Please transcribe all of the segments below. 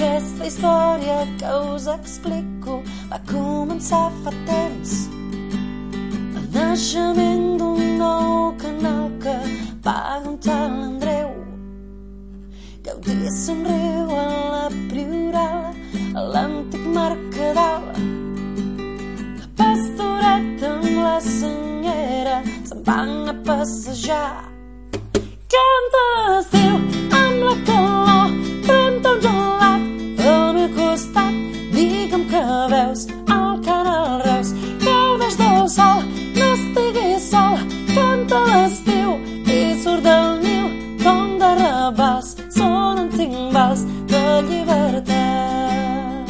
Aquesta història que us explico va començar fa temps. El naixement d'un nou canal que va aguantar l'Andreu. Que un dia somriu a la prioral, a l'antic Mercadal. La pastoreta amb la senyera se'n van a passejar. Canta timbals de llibertat.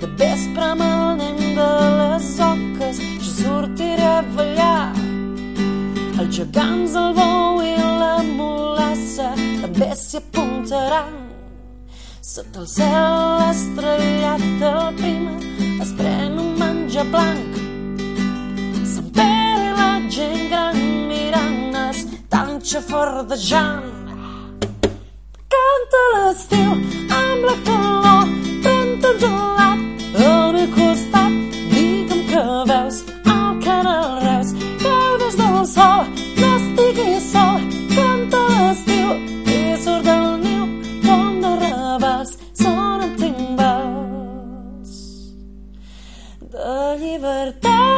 De vespre nen de les oques, jo sortiré a ballar els gegants, el bou i la mulassa també s'hi apuntaran. Sota el cel estrellat del prima es pren un menjar blanc. Sant Pere i la gent gran mirant es tan xafardejant. L'estiu amb la calor, pren-te un gelat al meu costat. Digue'm que veus el canal Reus, que el des del sol no estiguis sol. Canta l'estiu i surt del niu com de rebels, sonen timbals de llibertat.